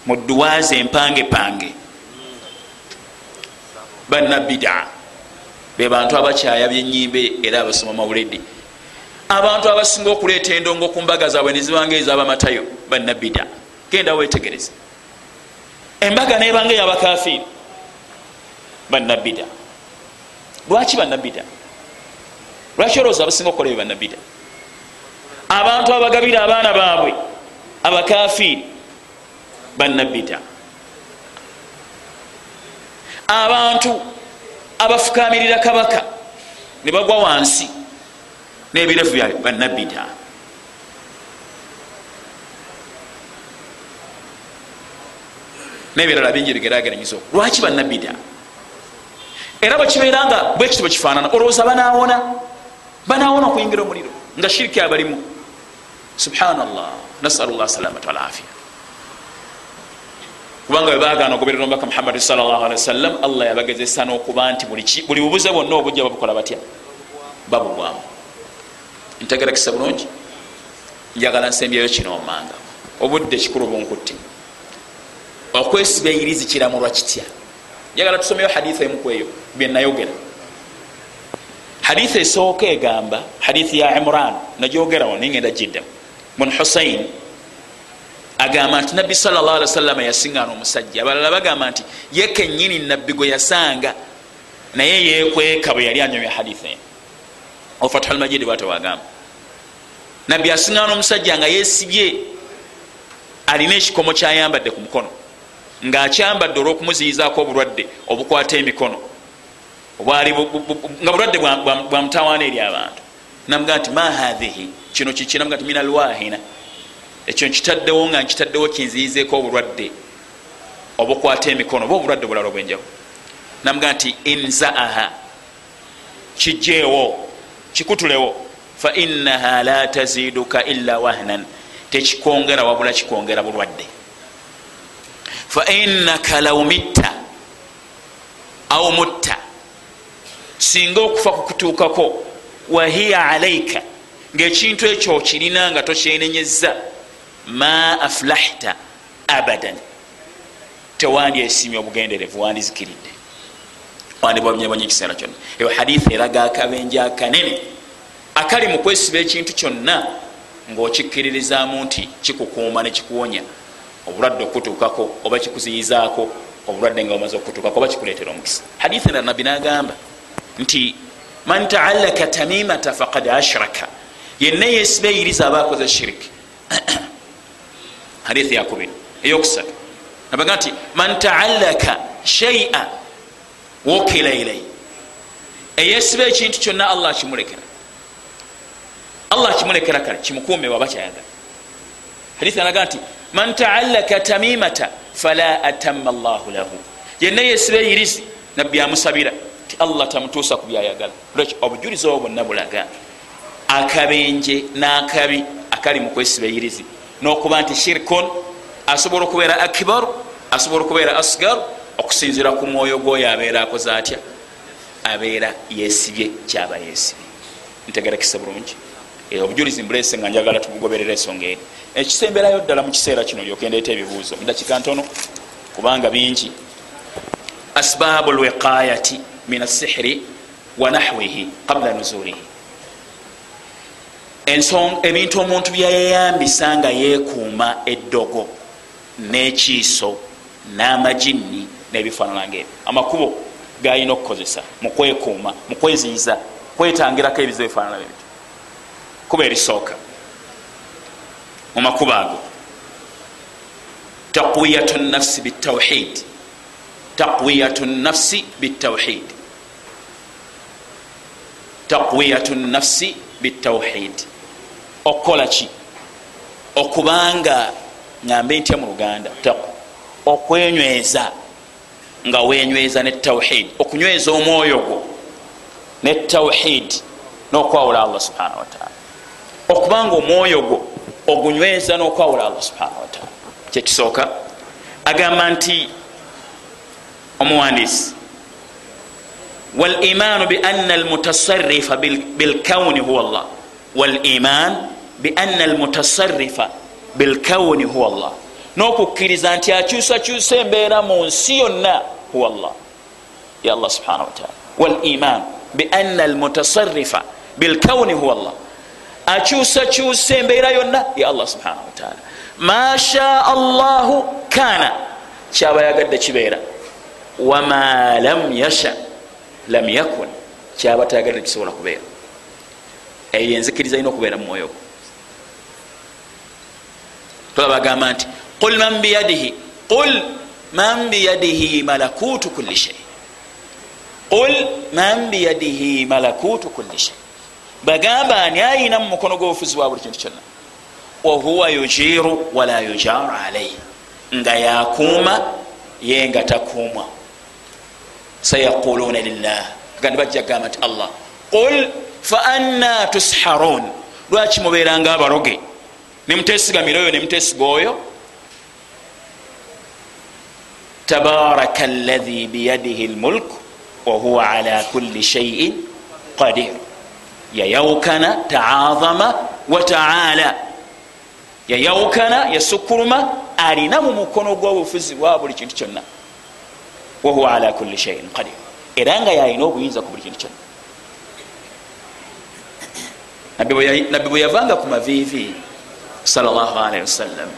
mu duwazi empange pange bannabidaa bebantu abakyaya byenyimbe era abasoma mawuledi. Abantu abasinga okuleeta endongo ku mbaga zaabwe nezibanga ezabamatayo banabida genda wetegereza embaga nebanga eyabakafiiri banabida lwaki banabida lwaki olowooza abasinga okukola ebyo banabida abantu abagabira abaana baabwe abakafiiri banabida abantu abafukamirira kabaka ne bagwa wansi n'ebirevu bya banabida nebirala bingi bigerageranyiza lwaki banabida era bwekibeera nga bwekiti bwekifaanana olowooza banawona banawona okuyingira omuliro. Nga shiriki abalimu. Subhanallah. Nasalu llah salamata walafia kubanga webagana ogoberera omubaka muhammadi sawasalam allah yabagezesa nokuba nti buli bubuze bwonna obujja babukola batya? Babugwamu. Ntegerakisa bulungi? Njagala nsembyeyo kino omanga. Obudde kikulu bunkutti okwesiba eyirizi kiramulwa kitya njagala tusomeyo haditha emukweyo byenayogera haditha esooka egamba hadithi ya imran nagyogerawo nayengenda jidda mun husain agamba nti nabbi sawasalama yasiŋgaana omusajja. Abalala bagamba nti ye kenyini nabbi gwe yasanga naye yekweka bwe yali anyomya haditha eno. Ofathulmajidi bwate wagamba nabbi asiŋgaana omusajja nga yesibye alina ekikomo kyayambadde ku mukono ngaakyambadde olwokumuziyizaako obulwadde obukwata emikono. Nga bulwadde bwamutawaana eri abantu. Namugaa nti ma hathihi kino kikinamuga nti minalwahina ekyo nkitaddewo nga nkitaddewo kinziyizeeko obulwadde obukwata emikono oba obulwadde bulala obwenjawo namuga nti inzaaha. Kijeewo kikutulewo. Fa innaha la taziduka illa wahnan. Tekikongera wabula kikongera bulwadde fa innaka law mitta au mutta. Singa okufa kukutuukako wahiya alaika ngaekintu ekyo kirina nga tokyenenyeza ma aflahta abadan. Tewandyesimye obugenderevu wandizikiridde. Wandibwabanyebanya ekiseera kyonna. Eyo haditha eraga akabenje akanene akali mu kwesiba ekintu kyonna ngaokikkiririzaamu nti kikukuuma nekikuwonya obulwadde okutuukako oba kikuziyizaako obulwadde nga bumaze okutuukako oba kikuleetera omukisa. Haditha endala nabbi nagamba nti man taallaka tamimata faqad ashraka. Yenna yesiba eyiriza aba akoze shiriki hadithi yakubiri eyokusatu. Nabaga nti man taallaka shaia wokila ilai eyesiba ekintu kyonna allah akimulekera. Allah akimulekera kale kimukuume waba kyayagala hadithi anaga nti man taallaka tamimata fala atama llahu lahu. Yenna yesiba eyirizi nabbi amusabira ti allah tamutuusa ku byayagala. Lwekyo obujulizi obwo bwonna bulaga. Akabenje n'akabi akali mu kwesiba eyirizi n'okuba nti shirkun asobola okubeera akibaru asobola okubeera asgaru okusinzira ku mwoyo gwoyo abeera akoze atya abeera yesibye kyaba yesibye ntegerekise bulungi. Obujulizi mbulese nga njagala tugugoberera ensonga eri ekisemberayo ddala mu kiseera kino lyokendeeta ebibuuzo. Mudakika ntono kubanga bingi. Asbaabu lwiqayati min asihiri wa nahwihi qabla nuzulihi. Ebintu omuntu byayeyambisa nga yeekuuma eddogo n'ekiiso n'amajinni n'ebifaanana ngaebyo amakubo galina okukozesa mukwekuuma mukweziiza kwetangirako ebizibu ebifaanana bebityo kuba erisooka mu makubo ago taqwiyatu nafsi bitawhid taqwiyatu nafsi bitawhid taqwiyatu nafsi bitawhid okukola ki okubanga ngambe ntya mu luganda? Okwenyweza. Nga wenyweza ne tawhid. Okunyweza omwoyo gwo ne tawhid nokwawula allah subhana wataala okubanga omwoyo gwo ogunyweza nokwawula allah subhana wataala kyekisooka agamba nti omuwandisi walimaanu biana almutasarifa bilkauni huwa llah waliman biana almutasarifa bilkauni huwa llah n'okukkiriza nti akyusakyusa embeera mu nsi yonna huwa llah ya allah subhana wataala waliman biana almutasarifa bilkauni huwa llah akyusakyusa embeera yonna. Ya allah subhana wataala ma shaa allahu kana. Kyaba yagadde kibeera wama lam yasha. Lam yakun. Kyaba tayagadde kisobola kubeera eyo enzikiriza irina okubeera mu mwoyo gwo tolabagamba nti qul man biyadihi. Qul man biyadihi malakutu kulli shei qul man biyadihi malakutu kulli shei bagamba ani ayina mu mukono gw'obufuzi bwa buli kintu kyonna. Wahuwa yujiru wala yujaru alaihi nga yakuuma ye nga takuumwa. Sayaquluna lillah. Gandi bajja kugamba nti allah. Qul fa anna tusharun. Lwaki mubeeranga abaroge nemutesigamira oyo nemutesiga oyo? Tabaraka allahi biyadihi lmulk wahuwa ala kulli shaiin qadir yayawukana taazama wataala yayawukana yasukuruma alina mu mukono gw'obufuzi bwa buli kintu kyonna. Wahuwa ala kulli shaiin qadir. Era nga yalina obuyinza ku buli kintu kyonna. Nabbi bwe yavanga ku mavivi salllahalihi wasallam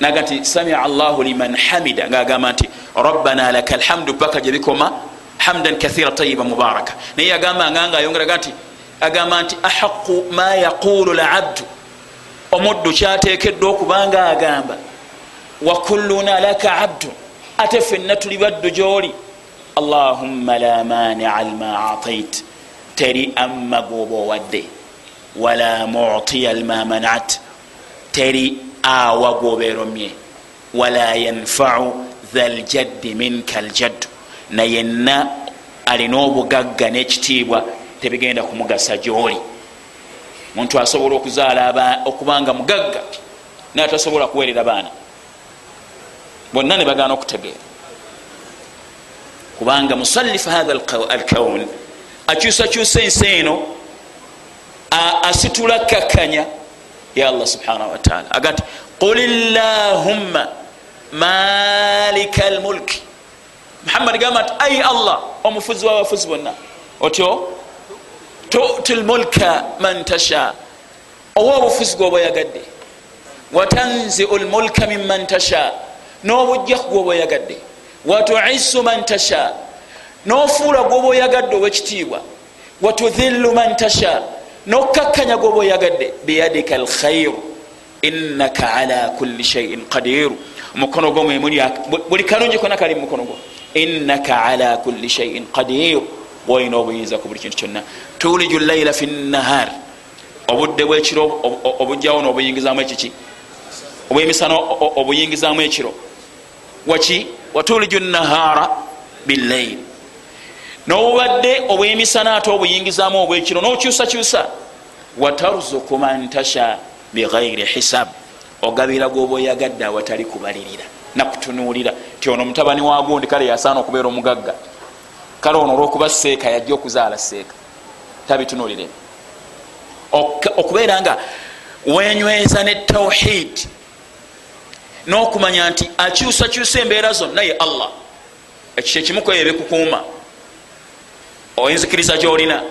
naga nti samia allahu liman hamida. Ngaagamba nti rabbana laka lhamdu paka gyebikoma hamdan kathira tayiba mubaraka. Naye yagamba nga nga ayongeraga nti agamba nti ahaqu ma yaqulu labdu omuddu kyatekeddwa okubanga agamba wakulluna laka abdu. Ate fenna tuli baddu gyoli. Allahumma la mania lma atait teri amma goba owadde. Wala mutiya lma manat. Teri awa goberomye wala yanfau tha ljaddi minka ljaddu nayenna alina obugagga n'ekitiibwa tebigenda kumugasa gyoli. Muntu asobola okuzaala okubanga mugagga naye tasobola kuweerera baana. Bonna ne bagaana okutegeera. Kubanga musallifu hatha alkaun akyusakyusa ensi eno asitula kakkanya ya allah subhanahu wataala aga nti qul llahumma malika almulki muhammadi gamba nti ai allah omufuzi wabafuzi bonna. Otyo tuti lmulka man tasha. Owa obufuzi gwoba oyagadde. Watanziu lmulka minman tasha. N'obujjaku gwoba oyagadde. Watuisu man tasha. N'ofuula gwoba oyagadde owekitiibwa. Watudhillu man tasha. N'okkakkanya gwoba oyagadde. Biyadika alkhairu innaka ala kulli shaiin qadiru omukono gwo mwemuli buli kalungi kona kali mumukono gwo innaka ala kulli shaiin qadiru bwoyina obuyinza ku buli kintu kyonna tuliju llaila fi nahar obudde bwekiro obujjawo nobuyingizamu ekiki obwemisana obuyingizamu ekiro waki watuliju nahara billaili nobubadde obwemisana ate obuyingizamu obwekiro nokyusakyusa watarzuku man tasha bighairi hisab ogabira gwoba oyagadde awatali kubalirira nakutunuulira ti ono mutabani wagundi kale yasaana okubeera omugagga. Kale ono olwokuba seeka yajja okuzaala seeka. Tabitunulire okubeera nga wenyweza ne tauhid n'okumanya nti akyusakyusa embeera zonna ye allah. Ekyo ekimukoyo ebikukuuma oyinzikiriza gyolina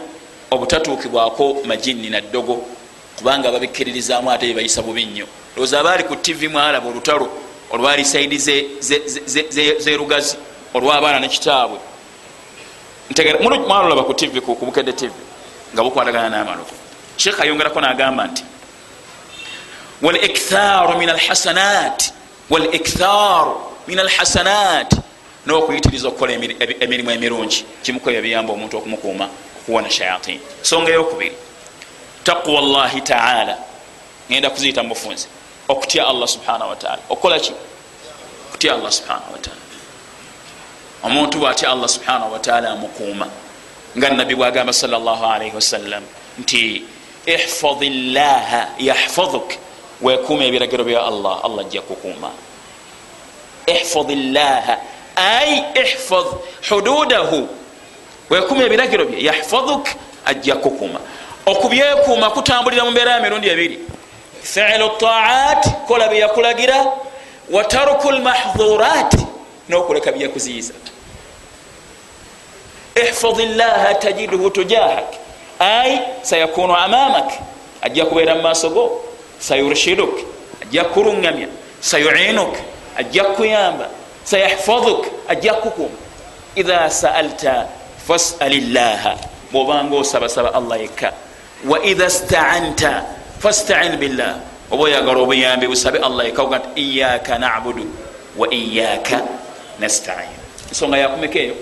obutatuukibwako majinni naddogo kubanga babikkiririzaamu ate bebayisa bubi nnyo. Lowooza abaali ku tivi mwalaba olutalo olwali saidi zerugazi olwabaana nekitaabwe mwalolaba ku tivi ku bukedde tivi nga bukwatagana n'amalogo sheekh ayongerako nagamba nti waliktharu min alhasanat waliktharu min alhasanat n'okuyitiriza okukola emirimu emirungi kimukoyo ebiyamba omuntu okumukuuma okuwona shayatin. Songa eyokubiri taqwa llahi taala. Ngenda kuziyita mubufunzi okutya allah subhanahu wataala okukola ki? Okutya allah subhanahu wataala omuntu bwatya allah subhanahu wataala amukuuma nga nabbi bwagamba salllahalaihi wasallam nti ihfad llaha yahfaduk wekuuma ebiragiro bya allah allah ajja kukuuma. Ihfad llaha ai ihfad hududahu. Wekuuma ebiragiro bye yahfaduk ajja kukuuma. Okubyekuuma kutambulira mu mbeera ya mirundi ebiri fiilu taat kola byeyakulagira wa taruku lmahdhurat nokuleka byakuziyiza ihfad llaha tajiduhu tujahak ai sayakunu amamak ajja kubeera mumaaso go sayurshiduk ajja kuruŋamya sayuinuk ajja kuyamba sayahfaduk ajja kukuma. Idha saalta fasal llaha bwobanga osabasaba allah yekka. Waidha staanta fastain billah oba oyagala obuyambi busabe allah yekka nti iyaka nabudu wa iyaka nastain ensonga yakumeka eyo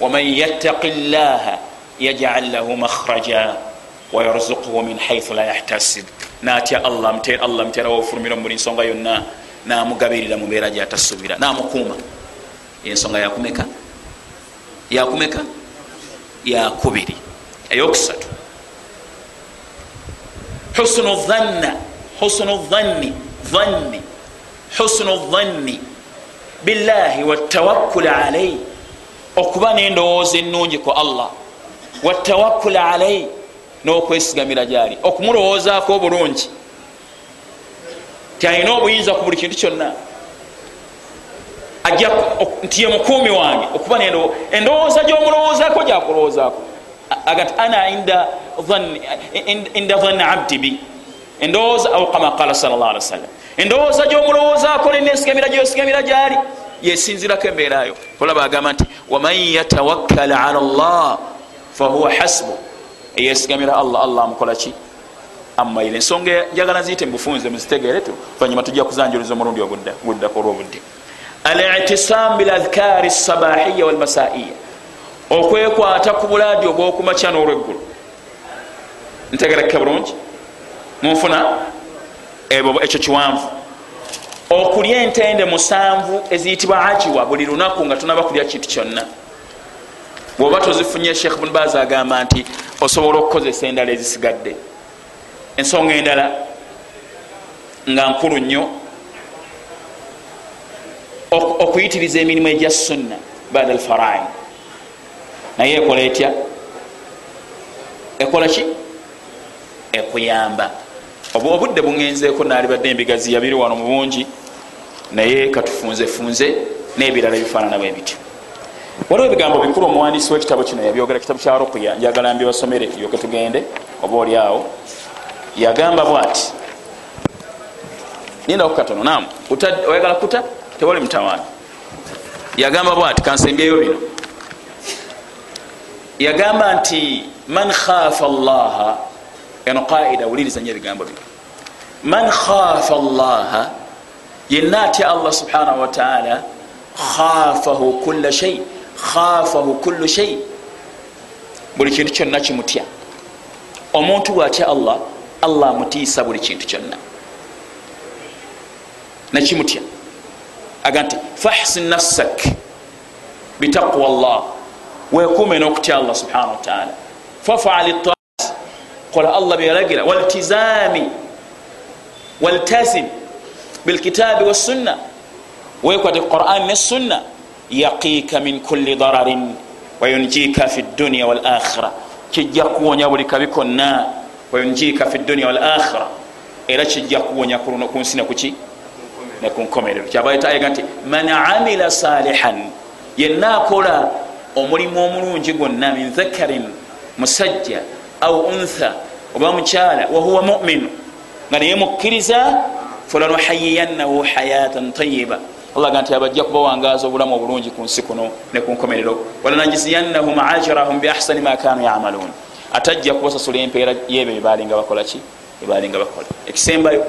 waman yattaqi llaha yajal lahu makhraja wayarzukuhu min haithu la yahtasib natya allah allah muterawo ofulumira mubuli nsonga yonna namugabirira mubeera gyatasubira namukuuma ensonga yakumeka yakumeka yakubiri eyokusatu husnu dhanna husnu dhanni. Dhanni husnu dhanni billahi watawakkul alaihi okuba nendowooza ennungi ku allah. Watawakkul alaihi n'okwesigamira gyali. Okumulowoozaako obulungi. Ti alina obuyinza ku buli kintu kyonna. Ajja nti ye mukuumi wange. Okuba endowooza gyomulowoozaako gyakulowoozaako. Agati ana inda dhanni abdi bi. Endowooza au kama qala sal llah alih wasallam endowooza gyomulowoozaako nenesigamira gyosigamira gyali. Yesinzirako embeerayo olaba agamba nti waman yatawakkala ala llah fahuwa hasbu eyesigamira allah allah amukolaki ammaire. Ensonga njagala ziyite mubufunze muzitegere tu. Oluvanyuma tujja kuzanjuliza omulundi oguddako olwobudde. Alitisam biladhkari sabahiya walmasaiya okwekwata ku bulaadi obwokumakya n'olweggulu ntegereke bulungi. Munfuna ekyo kiwanvu. Okulya entende musanvu eziyitibwa ajiwa buli lunaku nga tunaba kulya kintu kyonna. Bwoba tozifunye sheekh bunbaz agamba nti osobola okukozesa endala ezisigadde. Ensonga endala nga nkulu nnyo. Okuyitiriza emirimu egya sunna bada alfarain naye ekola etya? Ekola ki ekuyamba. Oba obudde buŋenzeeko naalibadde embigazi yabiri wano mu bungi naye katufunzefunze n'ebirala ebifaanana bwe bityo. Waliwo ebigambo bikulu omuwandiisi w'ekitabo kino yabyogera kitabo kya rukuya njagala mbibasomere tulyoke tugende oba oli awo. Yagamba bwati nindaku katono nam oyagala kuta tewali mutawaani yagamba bwati kansembyeyo bino. Yagamba nti man khafa llaha eno qaida wuliriza nyo ebigambo bino man khafa llaha yenna atya allah subhanahu wataala khafahu kulla shai khafahu kullu shai buli kintu kyonna kimutya. Omuntu bwatya allah allah amutiisa buli kintu kyonna. Nakimutya. Aga nti fahsin nafsak bitaqwa llah wekuume nokutya allah subhanahu wataala fafali taat kola allah byeyalagira waltizami. Waltazim. Bilkitabi wassunna wekwate quran nesunna yaqiika min kulli dararin wayunjika fi dunia walakhira kijja kuwonya buli kabi konna wayunjika fi dunia walakhira era kijja kuwonya ku nsi nekuki nekunkomerero kyabaetayega nti man amila salihan. Yenna akola omulimu omulungi gwonna min dhakarin musajja au untha oba mukyala wahuwa muminu nga naye mukkiriza falanuhayiyannahu hayatan tayiba allaga nti abajja kubawangaza obulamu obulungi ku nsi kuno ne ku nkomerero. Walanajiziyannahum ajrahum biahsani ma kanu yamaluun atajja kubasasula empeera yebyo ebalinga bakolaki ebalinga bakola. Ekisembayo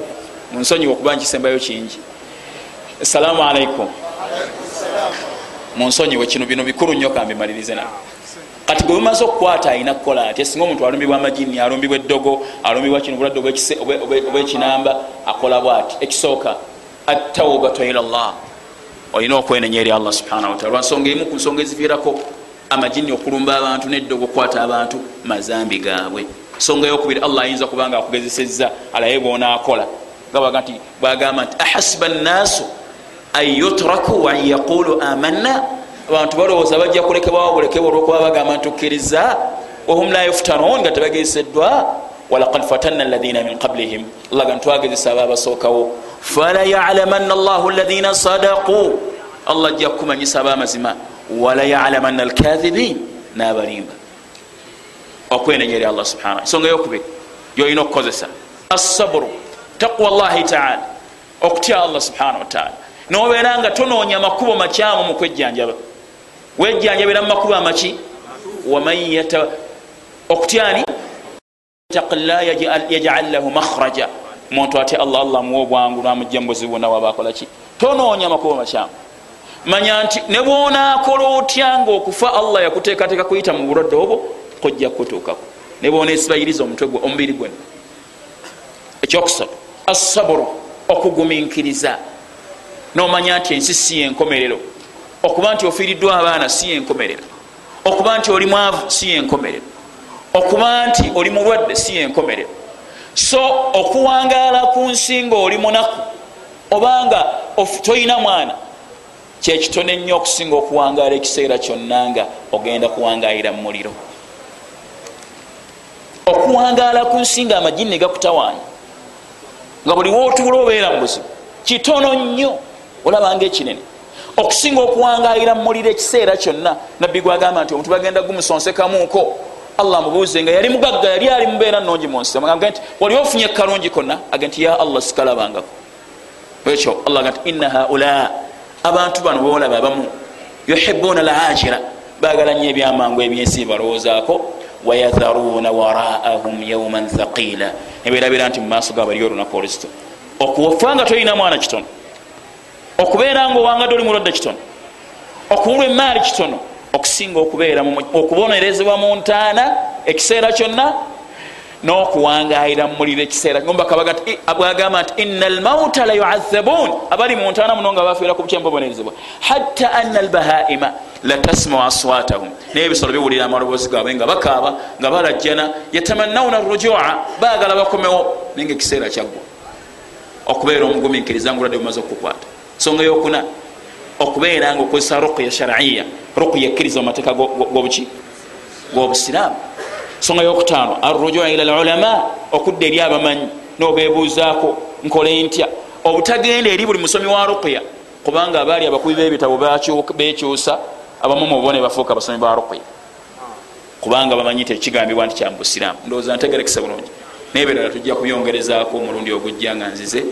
munsonyiwa okuba nkisembayo kingi. Assalamu alaikum munsonyiwe kino bino bikulu nnyo kambimalirize na kati gwe bumaze okukwata alina kukola ati singa omuntu alumbibwa amajini alumbibwa eddogo alumbibwa kino obulwadde obwekinamba akola bwati ekisooka attaubatu ila llah olina okwenenya eri allah subhanahu wataala lwansonga emu ku nsonga eziviirako amajini okulumba abantu neddogo okukwata abantu mazambi gaabwe. Nsonga yokubiri allah ayinza kubanga akugezesezza alaye bwonaakola nga baga nti bwagamba nti ahasiba nnaasu an yutraku an yaqulu amanna abantu balowooza bajja kulekebwawo bulekebwa olwokuba bagamba ntukkiriza wahum la yuftanun nga tebagezeseddwa walaqad fatanna alaina min qablihim. Allaga ntwagezesa aba abasookawo. Falayalamanna llahu alaina sadaqu. Allah ajja kukumanyisa abamazima walayalamanna alkathibin n'abalimba. Okwenenya eri allah subhana ensonga yokubiri yoyina okukozesa. Assabru. Taqwa llahi taala. Okutya allah subhana wataala nobeera nga tonoonya makubo makyamu mu kwejjanjaba wejjanjabira mu makubo amaki. Okutyani taqilla yajal lahu makhraja. Muntu atya allah allah muwa obwangu namujja mubuzibu bwonna wabakolaki tonoonya makubo makyamu. Manya nti ne bwonakola otya nga okufa allah yakuteekateeka kuyita mu bulwadde obwo? Kojja kutuukako ne bwonesibanyiriza omutwe gwe omubiri gwenna ekyokusatu assaburu okuguminkiriza nomanya nti ensi si yenkomerero okuba nti ofiiriddwa abaana si yenkomerero. Okuba nti oli mwavu si yenkomerero. Okuba nti oli mulwadde si yenkomerero. So okuwangaala ku nsi nga oli munaku obanga toyina mwana kyekitone ennyo okusinga okuwangaala ekiseera kyonna nga ogenda kuwangaalira mu muliro. Okuwangaala ku nsi nga amajini ne gakutawaanya nga buli wotuula obeera mu buzibu kitono nnyo olabanga ekinene okusinga okuwangaalira mumuliro ekiseera kyonna nabbi gwagamba nti omuntu bagenda gumusonsekamuuko allah mubuuze nga yali mugagga yali ali mubeera nungi munsiga nti wali ofunye kalungi konna? Age nti ya allah sikalabangako. Ekyo allah ga nti inna haula abantu bano bolaba abamu yuhibuuna lajira bagala nnyo ebyamangu ebyensi balowoozaako wayatharuuna waraahum yauman thaqila neberabira nti mumaaso gaabo aliyo olunaku oluzito. Okufa nga tolina mwana kitono okubeera nga owangadde oli mulwadde kitono okubulwa emaali kitono okusinga okubonerezebwa mu ntaana ekiseera kyonna n'okuwangayira mumuliro ekiseera. Bwagamba nti ina almauta la yuazabun abali mu ntaana muno nga bafiira ku bukyembabonerezebwa hatta anna albahaima latasmau aswatahum naye ebisolo biwulira amaloboozi gaabwe nga bakaaba nga balajjana yatamannawuna rujua baagala bakomewo naye nga ekiseera kyaggwa. Okubeera omugumikiriza nga oladde bumaze okukukwata nsonga yokuna okubeera nga okozesa ruqya sharaiya ruqya ekkiriza mumateeka gobuki gobusiraamu. Nsonga yokutaano arrujua ila lulama okudda eri abamanyi nobebuuzaako nkole ntya obutagenda eri buli musomi wa ruqya kubanga abaali abakubi b'ebitabo bekyusa abamu mubone bafuuka abasomi ba rukya kubanga bamanyi tekigambibwa nti kyambusiramu ndowooza ntegerekesa bulungi. Naye birala tujja kubyongerezaako omulundi ogujja nga nzize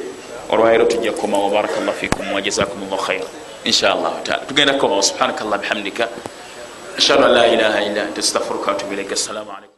olwairo tujja kukomawo barakallah fikum wajazakum llah khaira inshallah taala tugenda kukomawo subhanaka llah bihamdika ashhadu an la ilaha illa anta astaghfiruka watubu ilaika assalamu alaikum